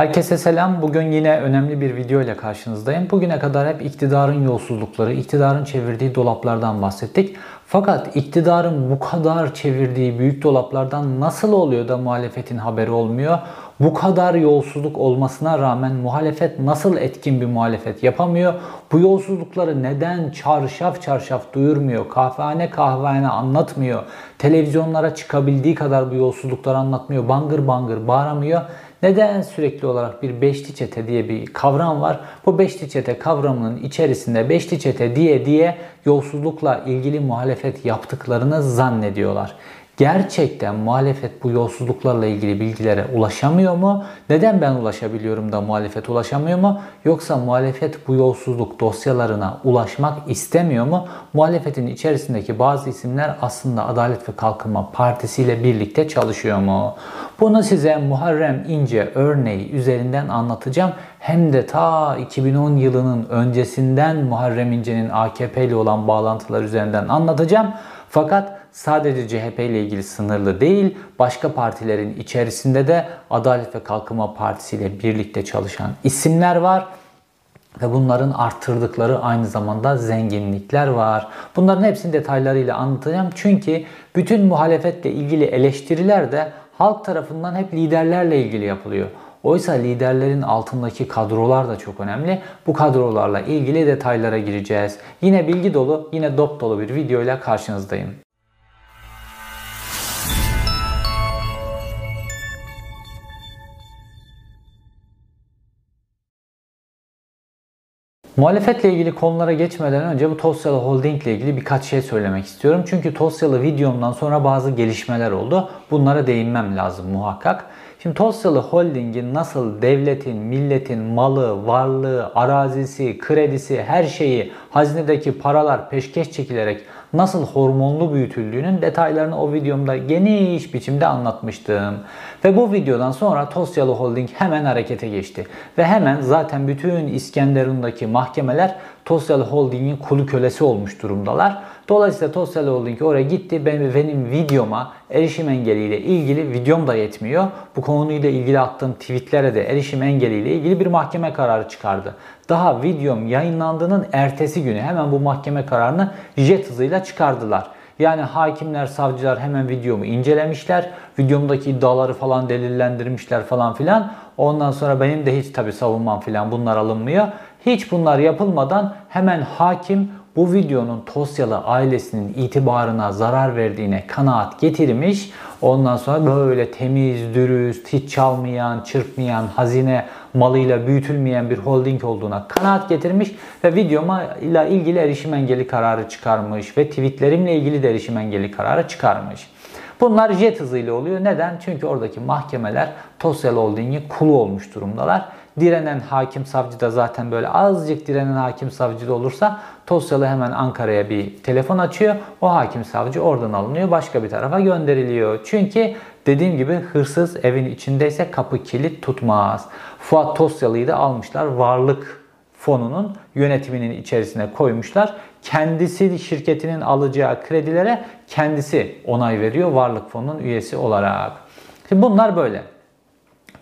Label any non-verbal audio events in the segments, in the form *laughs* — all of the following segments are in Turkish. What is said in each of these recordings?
Herkese selam. Bugün yine önemli bir video ile karşınızdayım. Bugüne kadar hep iktidarın yolsuzlukları, iktidarın çevirdiği dolaplardan bahsettik. Fakat iktidarın bu kadar çevirdiği büyük dolaplardan nasıl oluyor da muhalefetin haberi olmuyor? Bu kadar yolsuzluk olmasına rağmen muhalefet nasıl etkin bir muhalefet yapamıyor? Bu yolsuzlukları neden çarşaf çarşaf duyurmuyor? Kahvehane kahvehane anlatmıyor? Televizyonlara çıkabildiği kadar bu yolsuzlukları anlatmıyor? Bangır bangır bağıramıyor? Neden sürekli olarak bir beşli çete diye bir kavram var? Bu beşli çete kavramının içerisinde beşli çete diye diye yolsuzlukla ilgili muhalefet yaptıklarını zannediyorlar. Gerçekten muhalefet bu yolsuzluklarla ilgili bilgilere ulaşamıyor mu? Neden ben ulaşabiliyorum da muhalefet ulaşamıyor mu? Yoksa muhalefet bu yolsuzluk dosyalarına ulaşmak istemiyor mu? Muhalefetin içerisindeki bazı isimler aslında Adalet ve Kalkınma Partisi ile birlikte çalışıyor mu? Bunu size Muharrem İnce örneği üzerinden anlatacağım. Hem de ta 2010 yılının öncesinden Muharrem İnce'nin AKP ile olan bağlantılar üzerinden anlatacağım. Fakat sadece CHP ile ilgili sınırlı değil, başka partilerin içerisinde de Adalet ve Kalkınma Partisi ile birlikte çalışan isimler var ve bunların arttırdıkları aynı zamanda zenginlikler var. Bunların hepsini detaylarıyla anlatacağım. Çünkü bütün muhalefetle ilgili eleştiriler de halk tarafından hep liderlerle ilgili yapılıyor. Oysa liderlerin altındaki kadrolar da çok önemli. Bu kadrolarla ilgili detaylara gireceğiz. Yine bilgi dolu, yine dop dolu bir video ile karşınızdayım. Muhalefetle ilgili konulara geçmeden önce bu Tosyalı Holding ile ilgili birkaç şey söylemek istiyorum. Çünkü Tosyalı videomdan sonra bazı gelişmeler oldu. Bunlara değinmem lazım muhakkak. Şimdi Tosyalı Holding'in nasıl devletin, milletin malı, varlığı, arazisi, kredisi, her şeyi, hazinedeki paralar peşkeş çekilerek nasıl hormonlu büyütüldüğünün detaylarını o videomda geniş biçimde anlatmıştım. Ve bu videodan sonra Tosyalı Holding hemen harekete geçti. Ve hemen zaten bütün İskenderun'daki mahkemeler Tosyalı Holding'in kulu kölesi olmuş durumdalar. Dolayısıyla Tosyalı Holding oraya gitti. Benim, benim videoma erişim engeliyle ilgili videom da yetmiyor. Bu konuyla ilgili attığım tweetlere de erişim engeliyle ilgili bir mahkeme kararı çıkardı. Daha videom yayınlandığının ertesi günü hemen bu mahkeme kararını jet hızıyla çıkardılar. Yani hakimler, savcılar hemen videomu incelemişler. Videomdaki iddiaları falan delillendirmişler falan filan. Ondan sonra benim de hiç tabi savunmam filan bunlar alınmıyor. Hiç bunlar yapılmadan hemen hakim bu videonun Tosyalı ailesinin itibarına zarar verdiğine kanaat getirmiş. Ondan sonra böyle temiz, dürüst, hiç çalmayan, çırpmayan, hazine malıyla büyütülmeyen bir holding olduğuna kanaat getirmiş ve videoma ile ilgili erişim engeli kararı çıkarmış ve tweetlerimle ilgili de erişim engeli kararı çıkarmış. Bunlar jet hızıyla oluyor. Neden? Çünkü oradaki mahkemeler Tosyalı Holding'in kulu olmuş durumdalar. Direnen hakim savcı da zaten böyle azıcık direnen hakim savcı da olursa Tosyalı hemen Ankara'ya bir telefon açıyor. O hakim savcı oradan alınıyor başka bir tarafa gönderiliyor. Çünkü dediğim gibi hırsız evin içindeyse kapı kilit tutmaz. Fuat Tosyalı'yı da almışlar varlık fonunun yönetiminin içerisine koymuşlar. Kendisi şirketinin alacağı kredilere kendisi onay veriyor varlık fonunun üyesi olarak. Şimdi bunlar böyle.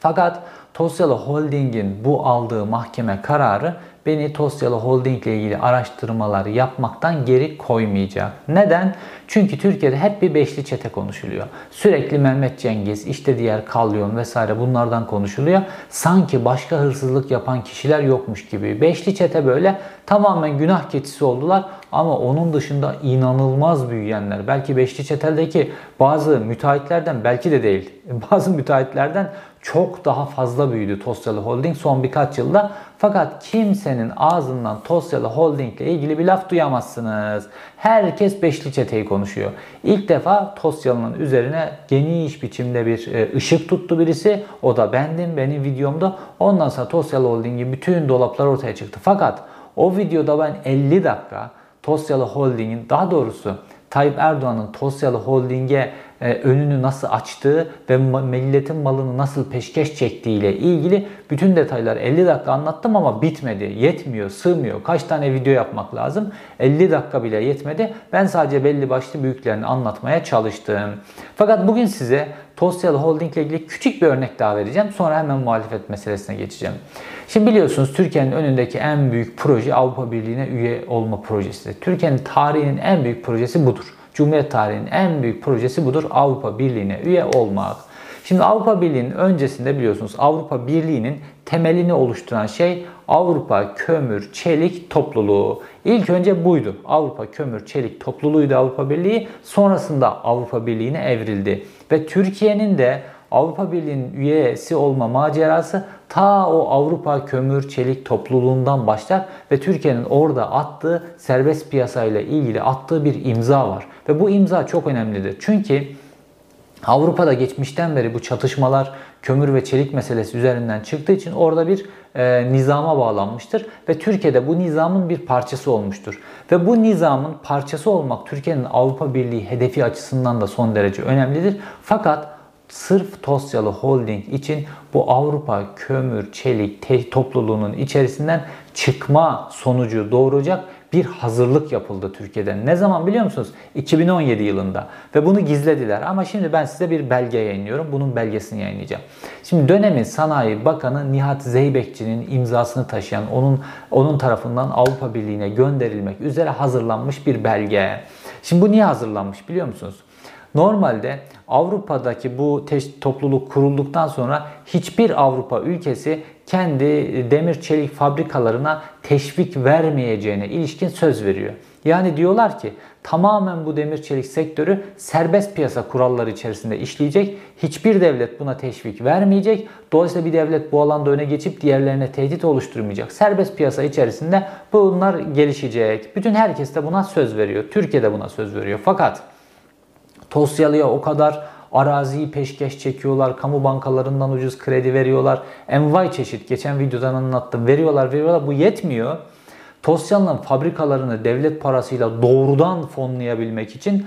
Fakat Tosyalı Holding'in bu aldığı mahkeme kararı beni Tosyalı Holding ile ilgili araştırmalar yapmaktan geri koymayacak. Neden? Çünkü Türkiye'de hep bir beşli çete konuşuluyor. Sürekli Mehmet Cengiz, işte diğer Kalyon vesaire bunlardan konuşuluyor. Sanki başka hırsızlık yapan kişiler yokmuş gibi. Beşli çete böyle tamamen günah keçisi oldular ama onun dışında inanılmaz büyüyenler. Belki beşli çeteldeki bazı müteahhitlerden belki de değil. *laughs* Bazı müteahhitlerden çok daha fazla büyüdü Tosyalı Holding son birkaç yılda. Fakat kimsenin ağzından Tosyalı Holding ile ilgili bir laf duyamazsınız. Herkes beşli çeteyi konuşuyor. İlk defa Tosyalı'nın üzerine geniş biçimde bir e, ışık tuttu birisi. O da bendim benim videomda. Ondan sonra Tosyalı Holding'in bütün dolaplar ortaya çıktı. Fakat o videoda ben 50 dakika Tosyalı Holding'in daha doğrusu Tayyip Erdoğan'ın Tosyalı Holding'e e, önünü nasıl açtığı ve milletin malını nasıl peşkeş çektiği ile ilgili bütün detaylar 50 dakika anlattım ama bitmedi. Yetmiyor, sığmıyor. Kaç tane video yapmak lazım? 50 dakika bile yetmedi. Ben sadece belli başlı büyüklerini anlatmaya çalıştım. Fakat bugün size Tosyalı Holding ile ilgili küçük bir örnek daha vereceğim. Sonra hemen muhalefet meselesine geçeceğim. Şimdi biliyorsunuz Türkiye'nin önündeki en büyük proje Avrupa Birliği'ne üye olma projesi. Türkiye'nin tarihinin en büyük projesi budur. Cumhuriyet tarihinin en büyük projesi budur. Avrupa Birliği'ne üye olmak. Şimdi Avrupa Birliği'nin öncesinde biliyorsunuz Avrupa Birliği'nin temelini oluşturan şey Avrupa Kömür Çelik Topluluğu. İlk önce buydu. Avrupa Kömür Çelik Topluluğuydu Avrupa Birliği. Sonrasında Avrupa Birliği'ne evrildi. Ve Türkiye'nin de Avrupa Birliği'nin üyesi olma macerası ta o Avrupa Kömür Çelik Topluluğundan başlar ve Türkiye'nin orada attığı serbest piyasayla ilgili attığı bir imza var. Ve bu imza çok önemlidir. Çünkü Avrupa'da geçmişten beri bu çatışmalar kömür ve çelik meselesi üzerinden çıktığı için orada bir e, nizama bağlanmıştır ve Türkiye'de bu nizamın bir parçası olmuştur. Ve bu nizamın parçası olmak Türkiye'nin Avrupa Birliği hedefi açısından da son derece önemlidir. Fakat sırf Tosyalı Holding için bu Avrupa Kömür Çelik topluluğunun içerisinden çıkma sonucu doğuracak bir hazırlık yapıldı Türkiye'de. Ne zaman biliyor musunuz? 2017 yılında. Ve bunu gizlediler. Ama şimdi ben size bir belge yayınlıyorum. Bunun belgesini yayınlayacağım. Şimdi dönemin Sanayi Bakanı Nihat Zeybekçi'nin imzasını taşıyan, onun onun tarafından Avrupa Birliği'ne gönderilmek üzere hazırlanmış bir belge. Şimdi bu niye hazırlanmış biliyor musunuz? Normalde Avrupa'daki bu topluluk kurulduktan sonra hiçbir Avrupa ülkesi kendi demir çelik fabrikalarına teşvik vermeyeceğine ilişkin söz veriyor. Yani diyorlar ki tamamen bu demir çelik sektörü serbest piyasa kuralları içerisinde işleyecek. Hiçbir devlet buna teşvik vermeyecek. Dolayısıyla bir devlet bu alanda öne geçip diğerlerine tehdit oluşturmayacak. Serbest piyasa içerisinde bunlar gelişecek. Bütün herkes de buna söz veriyor. Türkiye de buna söz veriyor. Fakat Tosyalı'ya o kadar araziyi peşkeş çekiyorlar, kamu bankalarından ucuz kredi veriyorlar. Envai çeşit geçen videodan anlattım. Veriyorlar, veriyorlar. Bu yetmiyor. Tosyalı'nın fabrikalarını devlet parasıyla doğrudan fonlayabilmek için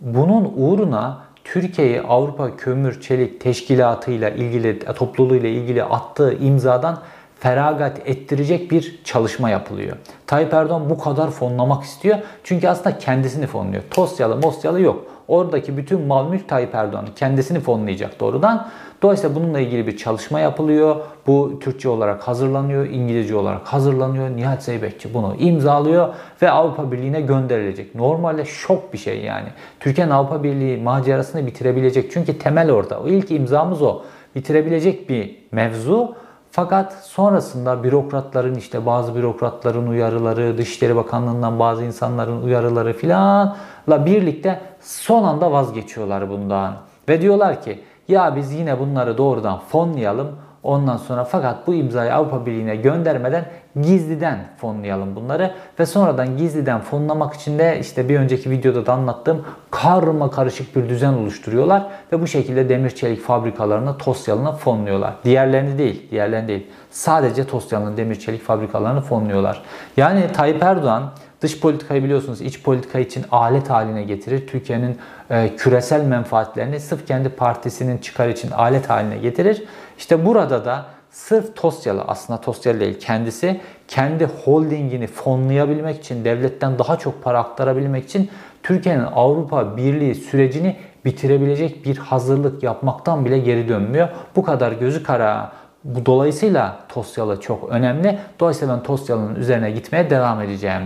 bunun uğruna Türkiye'yi Avrupa Kömür Çelik Teşkilatı'yla ilgili, topluluğuyla ilgili attığı imzadan feragat ettirecek bir çalışma yapılıyor. Tayyip Erdoğan bu kadar fonlamak istiyor. Çünkü aslında kendisini fonluyor. Tosyalı, Mosyalı yok. Oradaki bütün mal mülk Tayyip Erdoğan kendisini fonlayacak doğrudan. Dolayısıyla bununla ilgili bir çalışma yapılıyor. Bu Türkçe olarak hazırlanıyor, İngilizce olarak hazırlanıyor. Nihat Zeybekçi bunu imzalıyor ve Avrupa Birliği'ne gönderilecek. Normalde şok bir şey yani. Türkiye'nin Avrupa Birliği macerasını bitirebilecek. Çünkü temel orada. O ilk imzamız o. Bitirebilecek bir mevzu. Fakat sonrasında bürokratların işte bazı bürokratların uyarıları, Dışişleri Bakanlığı'ndan bazı insanların uyarıları filanla birlikte son anda vazgeçiyorlar bundan. Ve diyorlar ki ya biz yine bunları doğrudan fonlayalım. Ondan sonra fakat bu imzayı Avrupa Birliği'ne göndermeden gizliden fonlayalım bunları ve sonradan gizliden fonlamak için de işte bir önceki videoda da anlattığım karma karışık bir düzen oluşturuyorlar ve bu şekilde demir çelik fabrikalarını Tosyalı'na fonluyorlar. Diğerlerini değil, diğerlerini değil. Sadece Tosyalı'nın demir çelik fabrikalarını fonluyorlar. Yani Tayyip Erdoğan Dış politikayı biliyorsunuz iç politika için alet haline getirir. Türkiye'nin e, küresel menfaatlerini sırf kendi partisinin çıkar için alet haline getirir. İşte burada da sırf Tosyalı aslında Tosyalı değil kendisi kendi holdingini fonlayabilmek için devletten daha çok para aktarabilmek için Türkiye'nin Avrupa Birliği sürecini bitirebilecek bir hazırlık yapmaktan bile geri dönmüyor. Bu kadar gözü kara. Bu dolayısıyla Tosyalı çok önemli. Dolayısıyla ben Tosyalı'nın üzerine gitmeye devam edeceğim.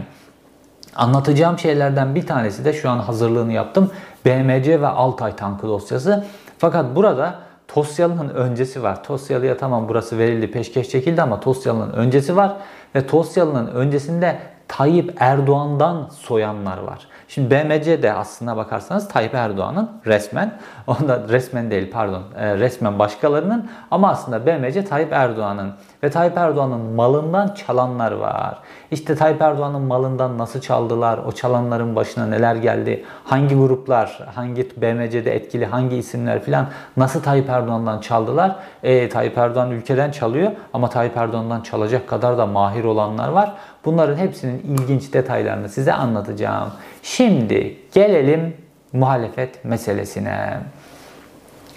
Anlatacağım şeylerden bir tanesi de şu an hazırlığını yaptım. BMC ve Altay tankı dosyası. Fakat burada Tosyalı'nın öncesi var. Tosyalı'ya tamam burası verildi, peşkeş çekildi ama Tosyalı'nın öncesi var. Ve Tosyalı'nın öncesinde Tayyip Erdoğan'dan soyanlar var. Şimdi BMC de aslına bakarsanız Tayyip Erdoğan'ın resmen, onda resmen değil pardon, e, resmen başkalarının ama aslında BMC Tayyip Erdoğan'ın ve Tayyip Erdoğan'ın malından çalanlar var. İşte Tayyip Erdoğan'ın malından nasıl çaldılar, o çalanların başına neler geldi, hangi gruplar, hangi BMC'de etkili hangi isimler filan nasıl Tayyip Erdoğan'dan çaldılar. E, Tayyip Erdoğan ülkeden çalıyor ama Tayyip Erdoğan'dan çalacak kadar da mahir olanlar var. Bunların hepsinin ilginç detaylarını size anlatacağım. Şimdi gelelim muhalefet meselesine.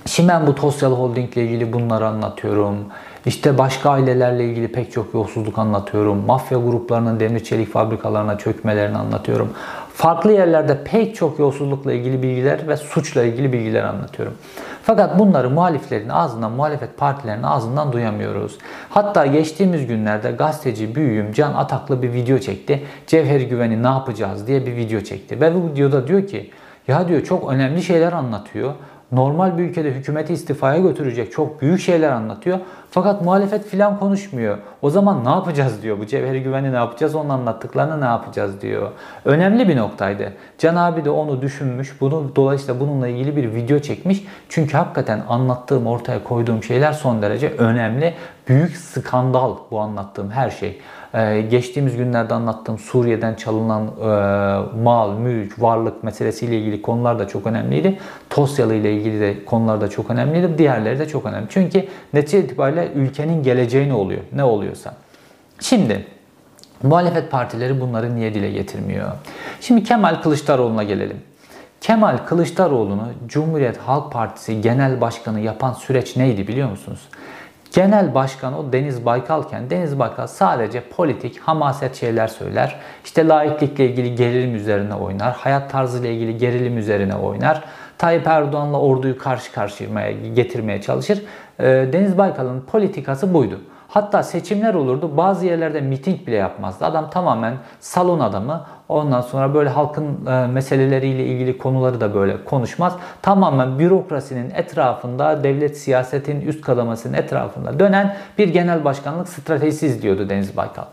Şimdi ben bu Tosyalı Holding ile ilgili bunları anlatıyorum. İşte başka ailelerle ilgili pek çok yolsuzluk anlatıyorum. Mafya gruplarının demir çelik fabrikalarına çökmelerini anlatıyorum. Farklı yerlerde pek çok yolsuzlukla ilgili bilgiler ve suçla ilgili bilgiler anlatıyorum. Fakat bunları muhaliflerin ağzından, muhalefet partilerinin ağzından duyamıyoruz. Hatta geçtiğimiz günlerde gazeteci büyüğüm Can Ataklı bir video çekti. Cevheri Güven'i ne yapacağız diye bir video çekti. Ve bu videoda diyor ki ya diyor çok önemli şeyler anlatıyor normal bir ülkede hükümeti istifaya götürecek çok büyük şeyler anlatıyor. Fakat muhalefet filan konuşmuyor. O zaman ne yapacağız diyor. Bu cevheri güveni ne yapacağız? Onun anlattıklarını ne yapacağız diyor. Önemli bir noktaydı. Can abi de onu düşünmüş. Bunu dolayısıyla bununla ilgili bir video çekmiş. Çünkü hakikaten anlattığım, ortaya koyduğum şeyler son derece önemli. Büyük skandal bu anlattığım her şey. Ee, geçtiğimiz günlerde anlattığım Suriye'den çalınan e, mal, mülk, varlık meselesiyle ilgili konular da çok önemliydi. Tosyalı ile ilgili de konular da çok önemliydi. Diğerleri de çok önemli. Çünkü netice itibariyle ülkenin geleceği ne oluyor? Ne oluyorsa. Şimdi muhalefet partileri bunları niye dile getirmiyor? Şimdi Kemal Kılıçdaroğlu'na gelelim. Kemal Kılıçdaroğlu'nu Cumhuriyet Halk Partisi Genel Başkanı yapan süreç neydi biliyor musunuz? Genel başkan o Deniz Baykalken Deniz Baykal sadece politik, hamaset şeyler söyler. İşte laiklikle ilgili gerilim üzerine oynar. Hayat tarzıyla ilgili gerilim üzerine oynar. Tayyip Erdoğan'la orduyu karşı karşıya getirmeye çalışır. Ee, Deniz Baykal'ın politikası buydu. Hatta seçimler olurdu. Bazı yerlerde miting bile yapmazdı. Adam tamamen salon adamı. Ondan sonra böyle halkın e, meseleleriyle ilgili konuları da böyle konuşmaz. Tamamen bürokrasinin etrafında, devlet siyasetin üst kadamasının etrafında dönen bir genel başkanlık stratejisi izliyordu Deniz Baykal.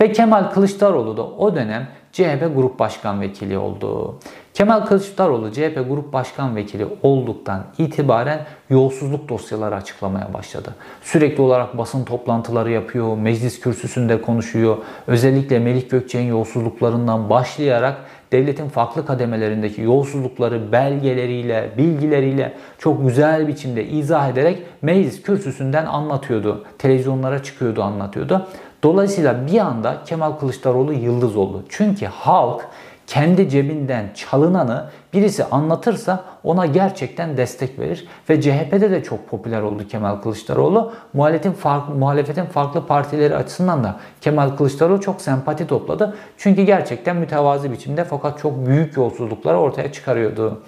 Ve Kemal Kılıçdaroğlu da o dönem CHP Grup Başkan Vekili oldu. Kemal Kılıçdaroğlu CHP Grup Başkan Vekili olduktan itibaren yolsuzluk dosyaları açıklamaya başladı. Sürekli olarak basın toplantıları yapıyor, meclis kürsüsünde konuşuyor. Özellikle Melih Gökçe'nin yolsuzluklarından başlayarak devletin farklı kademelerindeki yolsuzlukları belgeleriyle, bilgileriyle çok güzel biçimde izah ederek meclis kürsüsünden anlatıyordu. Televizyonlara çıkıyordu, anlatıyordu. Dolayısıyla bir anda Kemal Kılıçdaroğlu yıldız oldu. Çünkü halk kendi cebinden çalınanı birisi anlatırsa ona gerçekten destek verir. Ve CHP'de de çok popüler oldu Kemal Kılıçdaroğlu. Muhalefetin farklı, muhalefetin farklı partileri açısından da Kemal Kılıçdaroğlu çok sempati topladı. Çünkü gerçekten mütevazi biçimde fakat çok büyük yolsuzlukları ortaya çıkarıyordu.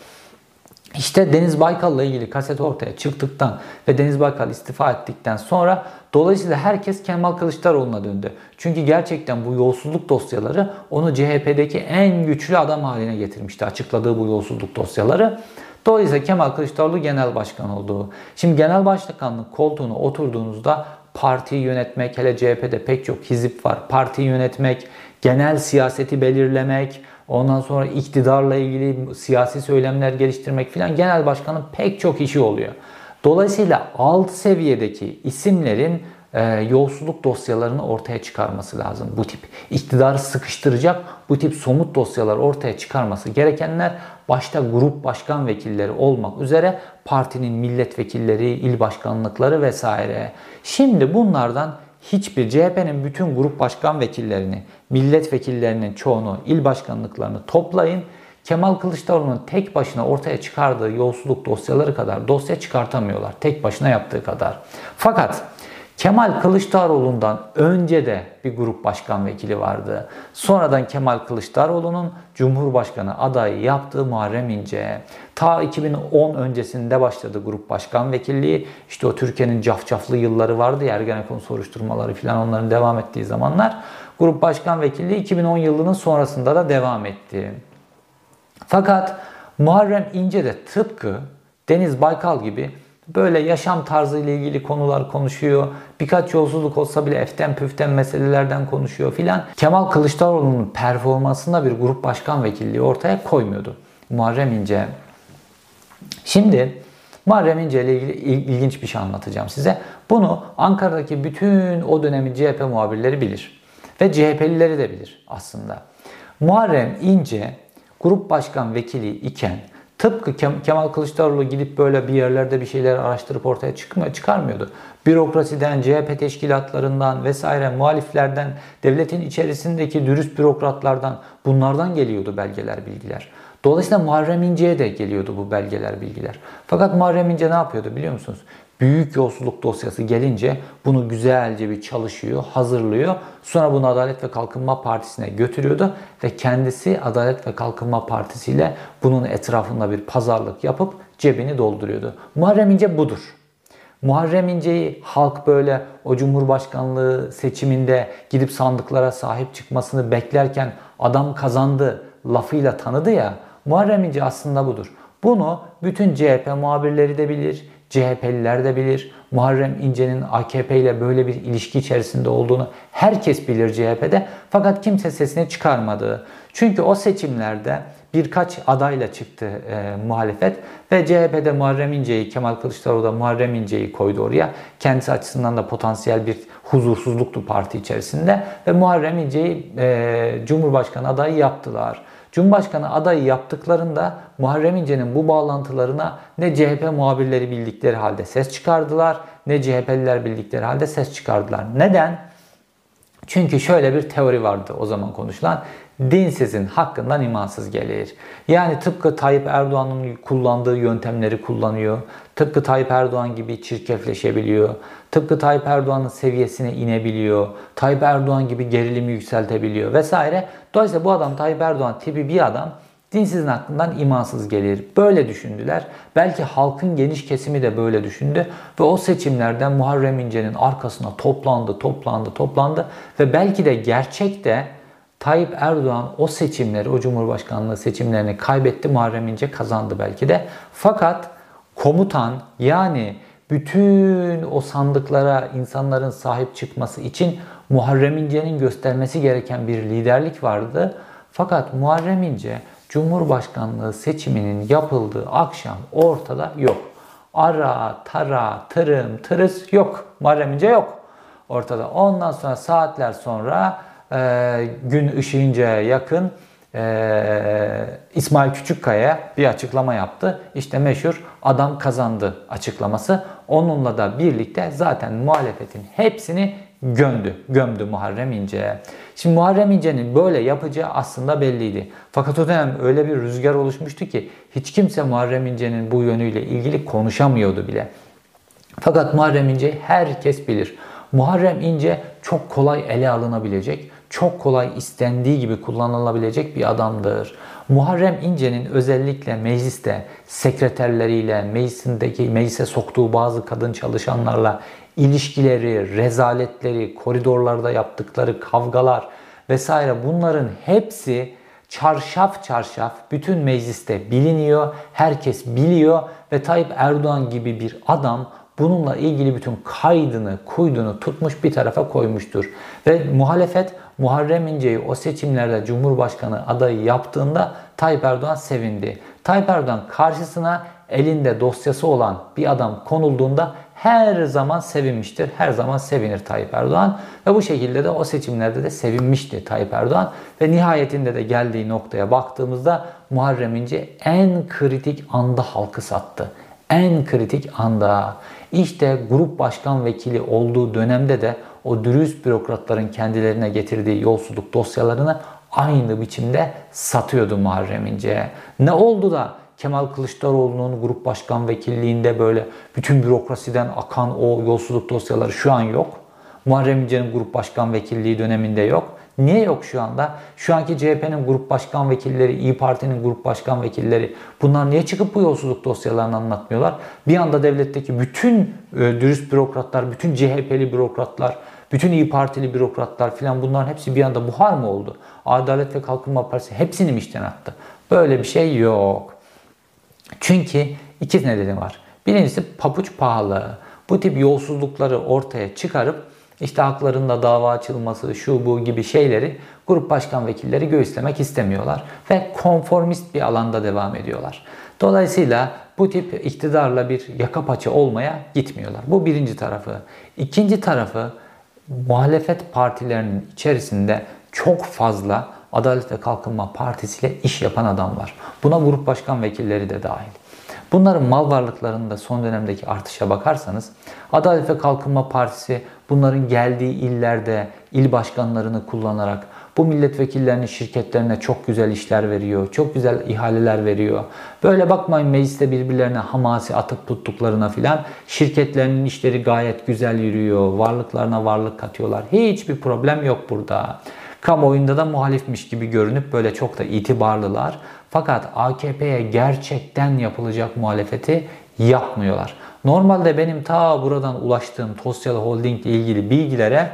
İşte Deniz Baykal'la ilgili kaset ortaya çıktıktan ve Deniz Baykal istifa ettikten sonra dolayısıyla herkes Kemal Kılıçdaroğlu'na döndü. Çünkü gerçekten bu yolsuzluk dosyaları onu CHP'deki en güçlü adam haline getirmişti. Açıkladığı bu yolsuzluk dosyaları. Dolayısıyla Kemal Kılıçdaroğlu genel başkan oldu. Şimdi genel başkanlık koltuğuna oturduğunuzda partiyi yönetmek, hele CHP'de pek çok hizip var. Partiyi yönetmek, genel siyaseti belirlemek, Ondan sonra iktidarla ilgili siyasi söylemler geliştirmek filan genel başkanın pek çok işi oluyor. Dolayısıyla alt seviyedeki isimlerin e, yolsuzluk dosyalarını ortaya çıkarması lazım. Bu tip iktidarı sıkıştıracak bu tip somut dosyalar ortaya çıkarması gerekenler başta grup başkan vekilleri olmak üzere partinin milletvekilleri, il başkanlıkları vesaire. Şimdi bunlardan hiçbir CHP'nin bütün grup başkan vekillerini, milletvekillerinin çoğunu, il başkanlıklarını toplayın. Kemal Kılıçdaroğlu'nun tek başına ortaya çıkardığı yolsuzluk dosyaları kadar dosya çıkartamıyorlar. Tek başına yaptığı kadar. Fakat Kemal Kılıçdaroğlu'ndan önce de bir grup başkan vekili vardı. Sonradan Kemal Kılıçdaroğlu'nun Cumhurbaşkanı adayı yaptığı Muharrem İnce. Ta 2010 öncesinde başladı grup başkan vekilliği. İşte o Türkiye'nin cafcaflı yılları vardı ya Ergenekon soruşturmaları falan onların devam ettiği zamanlar. Grup başkan vekilliği 2010 yılının sonrasında da devam etti. Fakat Muharrem İnce de tıpkı Deniz Baykal gibi böyle yaşam tarzı ile ilgili konular konuşuyor. Birkaç yolsuzluk olsa bile eften püften meselelerden konuşuyor filan. Kemal Kılıçdaroğlu'nun performansında bir grup başkan vekilliği ortaya koymuyordu. Muharrem İnce. Şimdi Muharrem İnce ile ilgili ilginç bir şey anlatacağım size. Bunu Ankara'daki bütün o dönemin CHP muhabirleri bilir. Ve CHP'lileri de bilir aslında. Muharrem İnce grup başkan vekili iken Tıpkı Kemal Kılıçdaroğlu gidip böyle bir yerlerde bir şeyler araştırıp ortaya çıkmıyor, çıkarmıyordu. Bürokrasiden, CHP teşkilatlarından vesaire muhaliflerden, devletin içerisindeki dürüst bürokratlardan bunlardan geliyordu belgeler, bilgiler. Dolayısıyla Muharrem İnce'ye de geliyordu bu belgeler, bilgiler. Fakat Muharrem İnce ne yapıyordu biliyor musunuz? Büyük yolsuzluk dosyası gelince bunu güzelce bir çalışıyor, hazırlıyor. Sonra bunu Adalet ve Kalkınma Partisi'ne götürüyordu ve kendisi Adalet ve Kalkınma Partisi ile bunun etrafında bir pazarlık yapıp cebini dolduruyordu. Muharrem İnce budur. Muharrem İnce'yi halk böyle o Cumhurbaşkanlığı seçiminde gidip sandıklara sahip çıkmasını beklerken adam kazandı lafıyla tanıdı ya. Muharrem İnce aslında budur. Bunu bütün CHP muhabirleri de bilir, CHP'liler de bilir. Muharrem İnce'nin AKP ile böyle bir ilişki içerisinde olduğunu herkes bilir CHP'de. Fakat kimse sesini çıkarmadı. Çünkü o seçimlerde birkaç adayla çıktı e, muhalefet ve CHP'de Muharrem İnce'yi, Kemal Kılıçdaroğlu da Muharrem İnce'yi koydu oraya. Kendisi açısından da potansiyel bir huzursuzluktu parti içerisinde ve Muharrem İnce'yi e, Cumhurbaşkanı adayı yaptılar. Cumhurbaşkanı adayı yaptıklarında Muharrem İnce'nin bu bağlantılarına ne CHP muhabirleri bildikleri halde ses çıkardılar ne CHP'liler bildikleri halde ses çıkardılar. Neden? Çünkü şöyle bir teori vardı o zaman konuşulan. Dinsizin hakkından imansız gelir. Yani tıpkı Tayyip Erdoğan'ın kullandığı yöntemleri kullanıyor. Tıpkı Tayyip Erdoğan gibi çirkefleşebiliyor. Tıpkı Tayyip Erdoğan'ın seviyesine inebiliyor. Tayyip Erdoğan gibi gerilimi yükseltebiliyor vesaire. Dolayısıyla bu adam Tayyip Erdoğan tipi bir adam dinsizin hakkından imansız gelir. Böyle düşündüler. Belki halkın geniş kesimi de böyle düşündü. Ve o seçimlerden Muharrem İnce'nin arkasına toplandı, toplandı, toplandı. Ve belki de gerçekte Tayyip Erdoğan o seçimleri, o Cumhurbaşkanlığı seçimlerini kaybetti. Muharrem İnce kazandı belki de. Fakat komutan yani bütün o sandıklara insanların sahip çıkması için Muharrem İnce'nin göstermesi gereken bir liderlik vardı. Fakat Muharrem İnce Cumhurbaşkanlığı seçiminin yapıldığı akşam ortada yok. Ara, tara, tırım, tırıs yok. Muharrem İnce yok ortada. Ondan sonra saatler sonra e, gün ışığınca yakın e, İsmail Küçükkaya bir açıklama yaptı. İşte meşhur adam kazandı açıklaması. Onunla da birlikte zaten muhalefetin hepsini gömdü. Gömdü Muharrem İnce. Şimdi Muharrem İnce'nin böyle yapacağı aslında belliydi. Fakat o dönem öyle bir rüzgar oluşmuştu ki hiç kimse Muharrem İnce'nin bu yönüyle ilgili konuşamıyordu bile. Fakat Muharrem İnce herkes bilir. Muharrem İnce çok kolay ele alınabilecek, çok kolay istendiği gibi kullanılabilecek bir adamdır. Muharrem İnce'nin özellikle mecliste sekreterleriyle, meclisindeki meclise soktuğu bazı kadın çalışanlarla ilişkileri, rezaletleri, koridorlarda yaptıkları kavgalar vesaire bunların hepsi çarşaf çarşaf bütün mecliste biliniyor, herkes biliyor ve Tayyip Erdoğan gibi bir adam bununla ilgili bütün kaydını, kuydunu tutmuş bir tarafa koymuştur. Ve muhalefet Muharrem İnce'yi o seçimlerde Cumhurbaşkanı adayı yaptığında Tayyip Erdoğan sevindi. Tayyip Erdoğan karşısına elinde dosyası olan bir adam konulduğunda her zaman sevinmiştir. Her zaman sevinir Tayyip Erdoğan. Ve bu şekilde de o seçimlerde de sevinmişti Tayyip Erdoğan. Ve nihayetinde de geldiği noktaya baktığımızda Muharrem İnce en kritik anda halkı sattı. En kritik anda. İşte grup başkan vekili olduğu dönemde de o dürüst bürokratların kendilerine getirdiği yolsuzluk dosyalarını aynı biçimde satıyordu Muharrem İnce. Ne oldu da Kemal Kılıçdaroğlu'nun grup başkan vekilliğinde böyle bütün bürokrasiden akan o yolsuzluk dosyaları şu an yok. Muharrem İnce'nin grup başkan vekilliği döneminde yok. Niye yok şu anda? Şu anki CHP'nin grup başkan vekilleri, İyi Parti'nin grup başkan vekilleri bunlar niye çıkıp bu yolsuzluk dosyalarını anlatmıyorlar? Bir anda devletteki bütün e, dürüst bürokratlar, bütün CHP'li bürokratlar, bütün İyi Partili bürokratlar filan bunların hepsi bir anda buhar mı oldu? Adalet ve Kalkınma Partisi hepsini mi işten attı? Böyle bir şey yok. Çünkü iki nedeni var. Birincisi papuç pahalı. Bu tip yolsuzlukları ortaya çıkarıp işte haklarında dava açılması, şu bu gibi şeyleri grup başkan vekilleri göğüslemek istemiyorlar ve konformist bir alanda devam ediyorlar. Dolayısıyla bu tip iktidarla bir yaka paça olmaya gitmiyorlar. Bu birinci tarafı. İkinci tarafı muhalefet partilerinin içerisinde çok fazla Adalet ve Kalkınma Partisi ile iş yapan adam var. Buna grup başkan vekilleri de dahil. Bunların mal varlıklarında son dönemdeki artışa bakarsanız Adalet ve Kalkınma Partisi bunların geldiği illerde il başkanlarını kullanarak bu milletvekillerinin şirketlerine çok güzel işler veriyor. Çok güzel ihaleler veriyor. Böyle bakmayın mecliste birbirlerine hamasi atıp tuttuklarına filan. Şirketlerinin işleri gayet güzel yürüyor. Varlıklarına varlık katıyorlar. Hiçbir problem yok burada. Kamuoyunda da muhalifmiş gibi görünüp böyle çok da itibarlılar. Fakat AKP'ye gerçekten yapılacak muhalefeti yapmıyorlar. Normalde benim ta buradan ulaştığım Tosyalı Holding ile ilgili bilgilere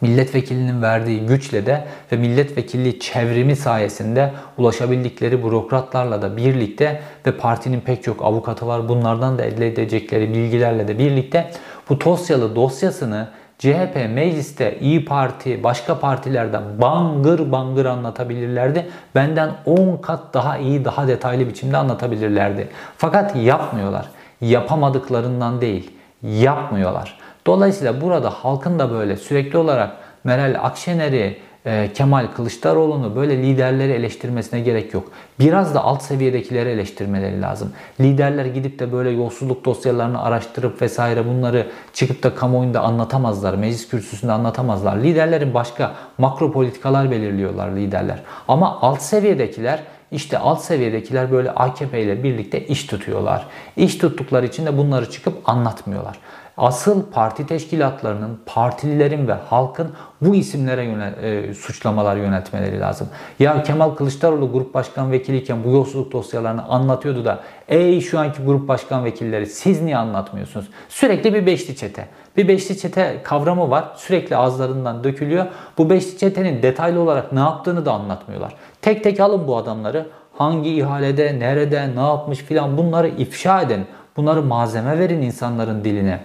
milletvekilinin verdiği güçle de ve milletvekilliği çevrimi sayesinde ulaşabildikleri bürokratlarla da birlikte ve partinin pek çok avukatı var bunlardan da elde edecekleri bilgilerle de birlikte bu Tosyalı dosyasını CHP mecliste İyi Parti, başka partilerden bangır bangır anlatabilirlerdi. Benden 10 kat daha iyi, daha detaylı biçimde anlatabilirlerdi. Fakat yapmıyorlar. Yapamadıklarından değil, yapmıyorlar. Dolayısıyla burada halkın da böyle sürekli olarak Meral Akşener'i, e, Kemal Kılıçdaroğlu'nu böyle liderleri eleştirmesine gerek yok. Biraz da alt seviyedekileri eleştirmeleri lazım. Liderler gidip de böyle yolsuzluk dosyalarını araştırıp vesaire bunları çıkıp da kamuoyunda anlatamazlar. Meclis kürsüsünde anlatamazlar. Liderlerin başka makro politikalar belirliyorlar liderler. Ama alt seviyedekiler işte alt seviyedekiler böyle AKP ile birlikte iş tutuyorlar. İş tuttukları için de bunları çıkıp anlatmıyorlar. Asıl parti teşkilatlarının, partililerin ve halkın bu isimlere yönel, e, suçlamalar yöneltmeleri lazım. Ya Kemal Kılıçdaroğlu grup başkan vekiliyken bu yolsuzluk dosyalarını anlatıyordu da ey şu anki grup başkan vekilleri siz niye anlatmıyorsunuz? Sürekli bir beşli çete. Bir beşli çete kavramı var. Sürekli ağızlarından dökülüyor. Bu beşli çetenin detaylı olarak ne yaptığını da anlatmıyorlar. Tek tek alın bu adamları. Hangi ihalede, nerede, ne yapmış filan bunları ifşa edin. Bunları malzeme verin insanların diline.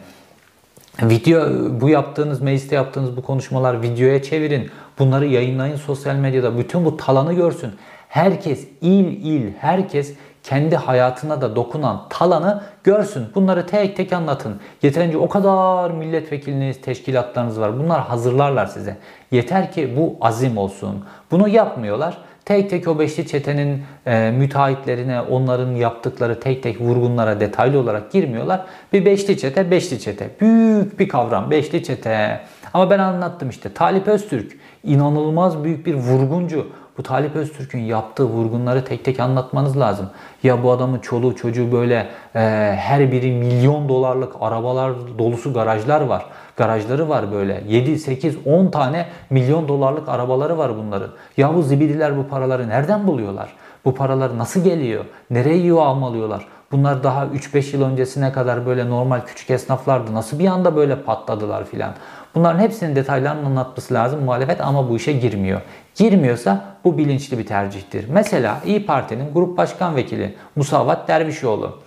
Video bu yaptığınız mecliste yaptığınız bu konuşmalar videoya çevirin. Bunları yayınlayın sosyal medyada. Bütün bu talanı görsün. Herkes il il herkes kendi hayatına da dokunan talanı görsün. Bunları tek tek anlatın. Yeterince o kadar milletvekiliniz, teşkilatlarınız var. Bunlar hazırlarlar size. Yeter ki bu azim olsun. Bunu yapmıyorlar. Tek tek o beşli çetenin e, müteahhitlerine, onların yaptıkları tek tek vurgunlara detaylı olarak girmiyorlar. Bir beşli çete, beşli çete. Büyük bir kavram, beşli çete. Ama ben anlattım işte. Talip Öztürk inanılmaz büyük bir vurguncu. Bu Talip Öztürk'ün yaptığı vurgunları tek tek anlatmanız lazım. Ya bu adamın çoluğu çocuğu böyle e, her biri milyon dolarlık arabalar dolusu garajlar var. Garajları var böyle. 7, 8, 10 tane milyon dolarlık arabaları var bunların. Ya bu zibidiler bu paraları nereden buluyorlar? Bu paralar nasıl geliyor? Nereye yuva almalıyorlar? Bunlar daha 3-5 yıl öncesine kadar böyle normal küçük esnaflardı. Nasıl bir anda böyle patladılar filan? Bunların hepsinin detaylarını anlatması lazım muhalefet ama bu işe girmiyor. Girmiyorsa bu bilinçli bir tercihtir. Mesela İyi Parti'nin grup başkan vekili Musavat Dervişoğlu.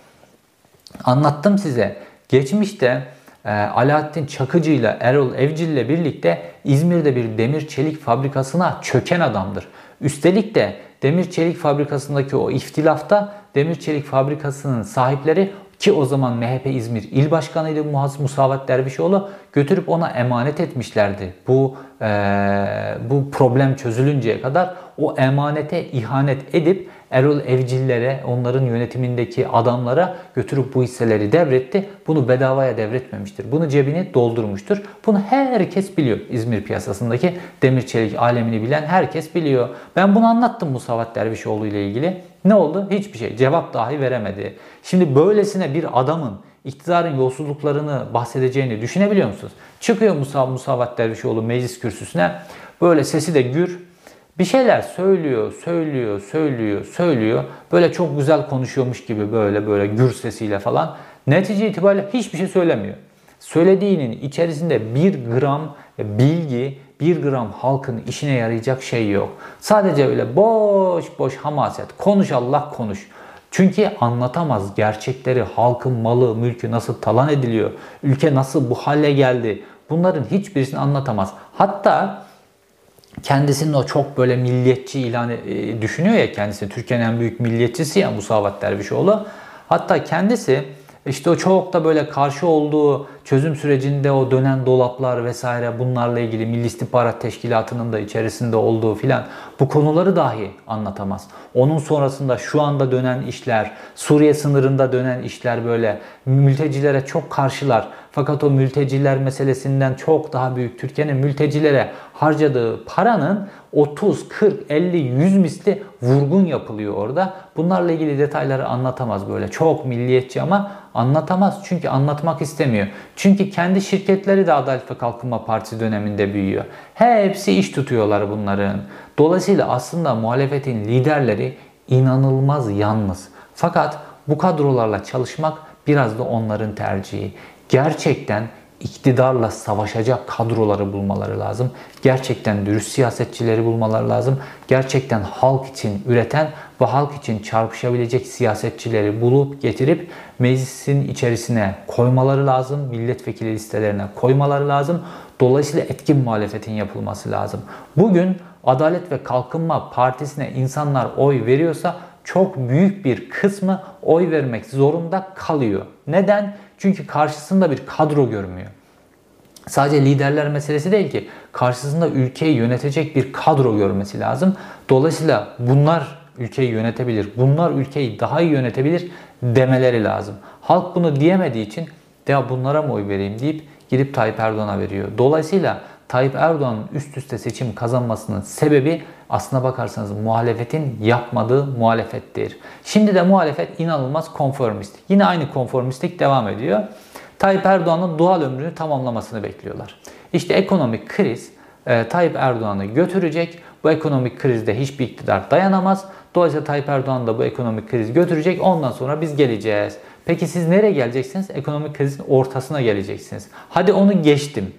Anlattım size. Geçmişte e, Alaaddin Çakıcı ile Erol Evcil ile birlikte İzmir'de bir demir çelik fabrikasına çöken adamdır. Üstelik de demir çelik fabrikasındaki o iftilafta demir çelik fabrikasının sahipleri ki o zaman MHP İzmir İl Başkanıydı Musavat Dervişoğlu götürüp ona emanet etmişlerdi. Bu e, bu problem çözülünceye kadar o emanete ihanet edip Erol Evcillere, onların yönetimindeki adamlara götürüp bu hisseleri devretti. Bunu bedavaya devretmemiştir. Bunu cebini doldurmuştur. Bunu herkes biliyor. İzmir piyasasındaki demir çelik alemini bilen herkes biliyor. Ben bunu anlattım Musavat Dervişoğlu ile ilgili. Ne oldu? Hiçbir şey. Cevap dahi veremedi. Şimdi böylesine bir adamın iktidarın yolsuzluklarını bahsedeceğini düşünebiliyor musunuz? Çıkıyor Musa Musavat Dervişoğlu meclis kürsüsüne. Böyle sesi de gür. Bir şeyler söylüyor, söylüyor, söylüyor, söylüyor. Böyle çok güzel konuşuyormuş gibi böyle böyle gür sesiyle falan. Netice itibariyle hiçbir şey söylemiyor. Söylediğinin içerisinde bir gram bilgi, bir gram halkın işine yarayacak şey yok. Sadece öyle boş boş hamaset. Konuş Allah konuş. Çünkü anlatamaz gerçekleri, halkın malı, mülkü nasıl talan ediliyor, ülke nasıl bu hale geldi. Bunların hiçbirisini anlatamaz. Hatta kendisinin o çok böyle milliyetçi ilan e, düşünüyor ya kendisi. Türkiye'nin en büyük milliyetçisi ya Musavat Dervişoğlu. Hatta kendisi işte o çok da böyle karşı olduğu çözüm sürecinde o dönen dolaplar vesaire bunlarla ilgili Milli İstihbarat Teşkilatı'nın da içerisinde olduğu filan bu konuları dahi anlatamaz. Onun sonrasında şu anda dönen işler, Suriye sınırında dönen işler böyle mültecilere çok karşılar. Fakat o mülteciler meselesinden çok daha büyük Türkiye'nin mültecilere harcadığı paranın 30, 40, 50, 100 misli vurgun yapılıyor orada. Bunlarla ilgili detayları anlatamaz böyle. Çok milliyetçi ama anlatamaz. Çünkü anlatmak istemiyor. Çünkü kendi şirketleri de Adalet ve Kalkınma Partisi döneminde büyüyor. Hepsi iş tutuyorlar bunların. Dolayısıyla aslında muhalefetin liderleri inanılmaz yalnız. Fakat bu kadrolarla çalışmak biraz da onların tercihi. Gerçekten iktidarla savaşacak kadroları bulmaları lazım. Gerçekten dürüst siyasetçileri bulmaları lazım. Gerçekten halk için üreten ve halk için çarpışabilecek siyasetçileri bulup getirip meclisin içerisine koymaları lazım. Milletvekili listelerine koymaları lazım. Dolayısıyla etkin muhalefetin yapılması lazım. Bugün Adalet ve Kalkınma Partisi'ne insanlar oy veriyorsa çok büyük bir kısmı oy vermek zorunda kalıyor. Neden? Çünkü karşısında bir kadro görmüyor. Sadece liderler meselesi değil ki karşısında ülkeyi yönetecek bir kadro görmesi lazım. Dolayısıyla bunlar ülkeyi yönetebilir, bunlar ülkeyi daha iyi yönetebilir demeleri lazım. Halk bunu diyemediği için ya bunlara mı oy vereyim deyip gidip Tayyip Erdoğan'a veriyor. Dolayısıyla Tayyip Erdoğan'ın üst üste seçim kazanmasının sebebi aslına bakarsanız muhalefetin yapmadığı muhalefettir. Şimdi de muhalefet inanılmaz konformist. Yine aynı konformistlik devam ediyor. Tayyip Erdoğan'ın doğal ömrünü tamamlamasını bekliyorlar. İşte ekonomik kriz e, Tayyip Erdoğan'ı götürecek. Bu ekonomik krizde hiçbir iktidar dayanamaz. Dolayısıyla Tayyip Erdoğan da bu ekonomik kriz götürecek. Ondan sonra biz geleceğiz. Peki siz nereye geleceksiniz? Ekonomik krizin ortasına geleceksiniz. Hadi onu geçtim.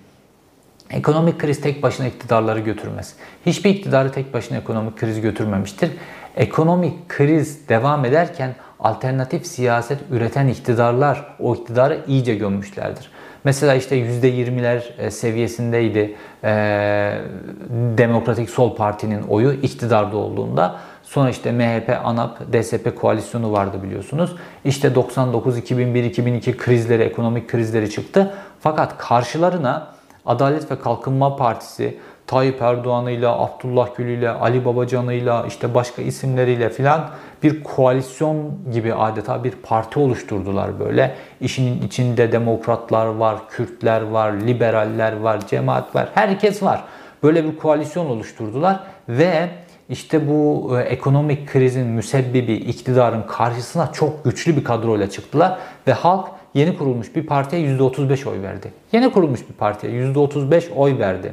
Ekonomik kriz tek başına iktidarları götürmez. Hiçbir iktidarı tek başına ekonomik kriz götürmemiştir. Ekonomik kriz devam ederken alternatif siyaset üreten iktidarlar o iktidarı iyice gömmüşlerdir. Mesela işte %20'ler e, seviyesindeydi e, Demokratik Sol Parti'nin oyu iktidarda olduğunda. Sonra işte MHP, ANAP, DSP koalisyonu vardı biliyorsunuz. İşte 99, 2001, 2002 krizleri, ekonomik krizleri çıktı. Fakat karşılarına Adalet ve Kalkınma Partisi, Tayyip Erdoğan'ıyla, Abdullah Gül'üyle, Ali Babacan'ıyla, işte başka isimleriyle filan bir koalisyon gibi adeta bir parti oluşturdular böyle. İşinin içinde demokratlar var, Kürtler var, liberaller var, cemaat var, herkes var. Böyle bir koalisyon oluşturdular ve işte bu e, ekonomik krizin müsebbibi iktidarın karşısına çok güçlü bir kadroyla çıktılar ve halk yeni kurulmuş bir partiye %35 oy verdi. Yeni kurulmuş bir partiye %35 oy verdi.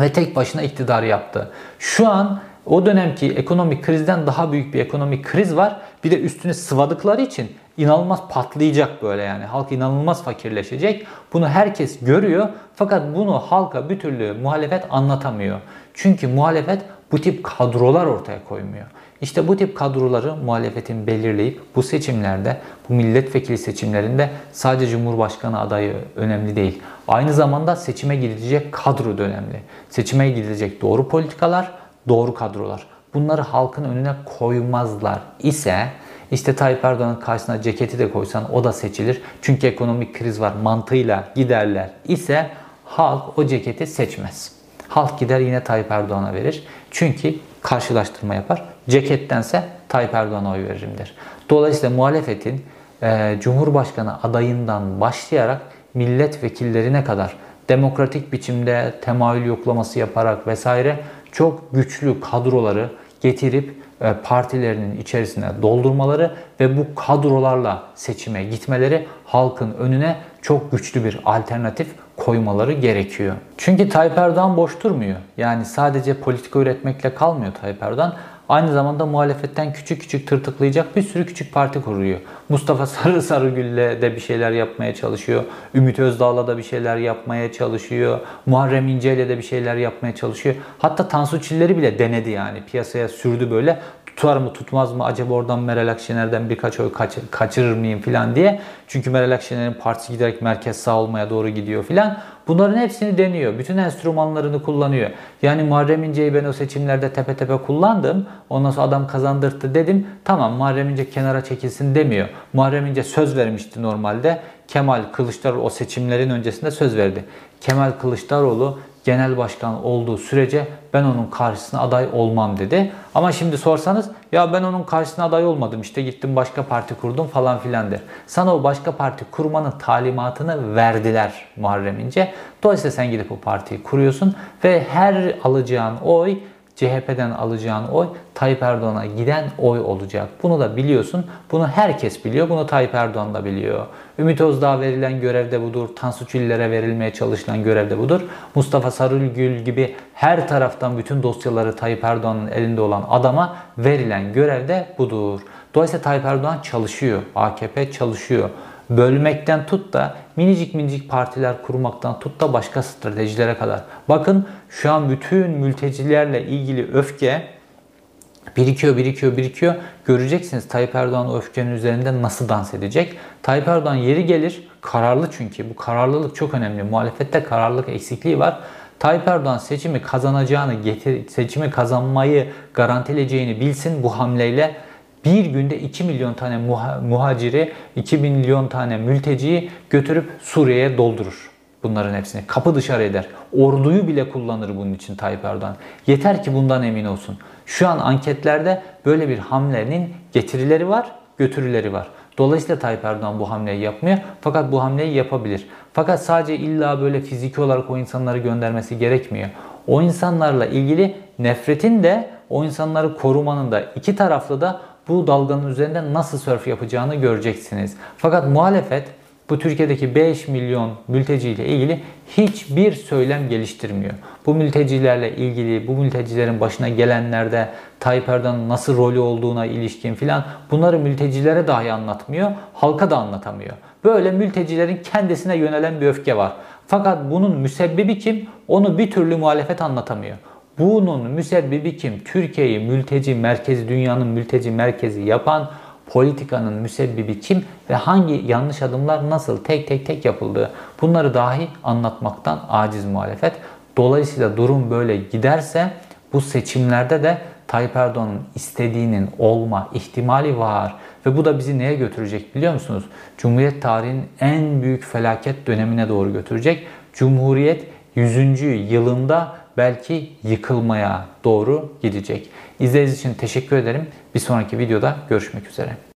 Ve tek başına iktidar yaptı. Şu an o dönemki ekonomik krizden daha büyük bir ekonomik kriz var. Bir de üstüne sıvadıkları için inanılmaz patlayacak böyle yani. Halk inanılmaz fakirleşecek. Bunu herkes görüyor. Fakat bunu halka bir türlü muhalefet anlatamıyor. Çünkü muhalefet bu tip kadrolar ortaya koymuyor. İşte bu tip kadroları muhalefetin belirleyip bu seçimlerde, bu milletvekili seçimlerinde sadece Cumhurbaşkanı adayı önemli değil. Aynı zamanda seçime gidilecek kadro da önemli. Seçime gidilecek doğru politikalar, doğru kadrolar. Bunları halkın önüne koymazlar ise işte Tayyip Erdoğan'ın karşısına ceketi de koysan o da seçilir. Çünkü ekonomik kriz var mantığıyla giderler ise halk o ceketi seçmez. Halk gider yine Tayyip Erdoğan'a verir. Çünkü karşılaştırma yapar. Cekettense Tayyip Erdoğan'a oy veririm der. Dolayısıyla muhalefetin e, Cumhurbaşkanı adayından başlayarak milletvekillerine kadar demokratik biçimde temayül yoklaması yaparak vesaire çok güçlü kadroları getirip e, partilerinin içerisine doldurmaları ve bu kadrolarla seçime gitmeleri halkın önüne çok güçlü bir alternatif koymaları gerekiyor. Çünkü Tayyip Erdoğan boş durmuyor. Yani sadece politika üretmekle kalmıyor Tayyip Erdoğan. Aynı zamanda muhalefetten küçük küçük tırtıklayacak bir sürü küçük parti kuruyor. Mustafa *laughs* Sarı Sarıgül'le de bir şeyler yapmaya çalışıyor. Ümit Özdağ'la da bir şeyler yapmaya çalışıyor. Muharrem İnce'yle de bir şeyler yapmaya çalışıyor. Hatta Tansu Çiller'i bile denedi yani. Piyasaya sürdü böyle tutar mı tutmaz mı acaba oradan Meral Akşener'den birkaç oy kaçır, kaçırır mıyım falan diye. Çünkü Meral Akşener'in partisi giderek merkez sağ olmaya doğru gidiyor filan. Bunların hepsini deniyor. Bütün enstrümanlarını kullanıyor. Yani Muharrem İnce'yi ben o seçimlerde tepe tepe kullandım. Ondan sonra adam kazandırdı dedim. Tamam Muharrem İnce kenara çekilsin demiyor. Muharrem İnce söz vermişti normalde. Kemal Kılıçdaroğlu o seçimlerin öncesinde söz verdi. Kemal Kılıçdaroğlu genel başkan olduğu sürece ben onun karşısına aday olmam dedi. Ama şimdi sorsanız ya ben onun karşısına aday olmadım işte gittim başka parti kurdum falan filan der. Sana o başka parti kurmanın talimatını verdiler Muharrem İnce. Dolayısıyla sen gidip o partiyi kuruyorsun ve her alacağın oy CHP'den alacağın oy Tayyip Erdoğan'a giden oy olacak. Bunu da biliyorsun. Bunu herkes biliyor. Bunu Tayyip Erdoğan da biliyor. Ümit Özdağ verilen görevde budur. Tansu Çiller'e verilmeye çalışılan görevde budur. Mustafa Sarıgül gibi her taraftan bütün dosyaları Tayyip Erdoğan'ın elinde olan adama verilen görevde budur. Dolayısıyla Tayyip Erdoğan çalışıyor. AKP çalışıyor bölmekten tut da minicik minicik partiler kurmaktan tut da başka stratejilere kadar. Bakın şu an bütün mültecilerle ilgili öfke birikiyor, birikiyor, birikiyor. Göreceksiniz Tayyip Erdoğan o öfkenin üzerinde nasıl dans edecek. Tayyip Erdoğan yeri gelir, kararlı çünkü. Bu kararlılık çok önemli. Muhalefette kararlılık eksikliği var. Tayyip Erdoğan seçimi kazanacağını, getir, seçimi kazanmayı garantileyeceğini bilsin bu hamleyle bir günde 2 milyon tane muha muhaciri, 2 milyon tane mülteciyi götürüp Suriye'ye doldurur. Bunların hepsini kapı dışarı eder. Orduyu bile kullanır bunun için Tayyip Erdoğan. Yeter ki bundan emin olsun. Şu an anketlerde böyle bir hamlenin getirileri var, götürüleri var. Dolayısıyla Tayyip Erdoğan bu hamleyi yapmıyor. Fakat bu hamleyi yapabilir. Fakat sadece illa böyle fiziki olarak o insanları göndermesi gerekmiyor. O insanlarla ilgili nefretin de o insanları korumanın da iki taraflı da bu dalganın üzerinde nasıl sörf yapacağını göreceksiniz. Fakat muhalefet bu Türkiye'deki 5 milyon mülteci ile ilgili hiçbir söylem geliştirmiyor. Bu mültecilerle ilgili, bu mültecilerin başına gelenlerde Tayyip Erdoğan'ın nasıl rolü olduğuna ilişkin filan bunları mültecilere dahi anlatmıyor, halka da anlatamıyor. Böyle mültecilerin kendisine yönelen bir öfke var. Fakat bunun müsebbibi kim? Onu bir türlü muhalefet anlatamıyor. Bunun müsebbibi kim? Türkiye'yi mülteci merkezi, dünyanın mülteci merkezi yapan politikanın müsebbibi kim ve hangi yanlış adımlar nasıl tek tek tek yapıldığı bunları dahi anlatmaktan aciz muhalefet. Dolayısıyla durum böyle giderse bu seçimlerde de Tayyip Erdoğan'ın istediğinin olma ihtimali var. Ve bu da bizi neye götürecek biliyor musunuz? Cumhuriyet tarihinin en büyük felaket dönemine doğru götürecek. Cumhuriyet 100. yılında belki yıkılmaya doğru gidecek. İzlediğiniz için teşekkür ederim. Bir sonraki videoda görüşmek üzere.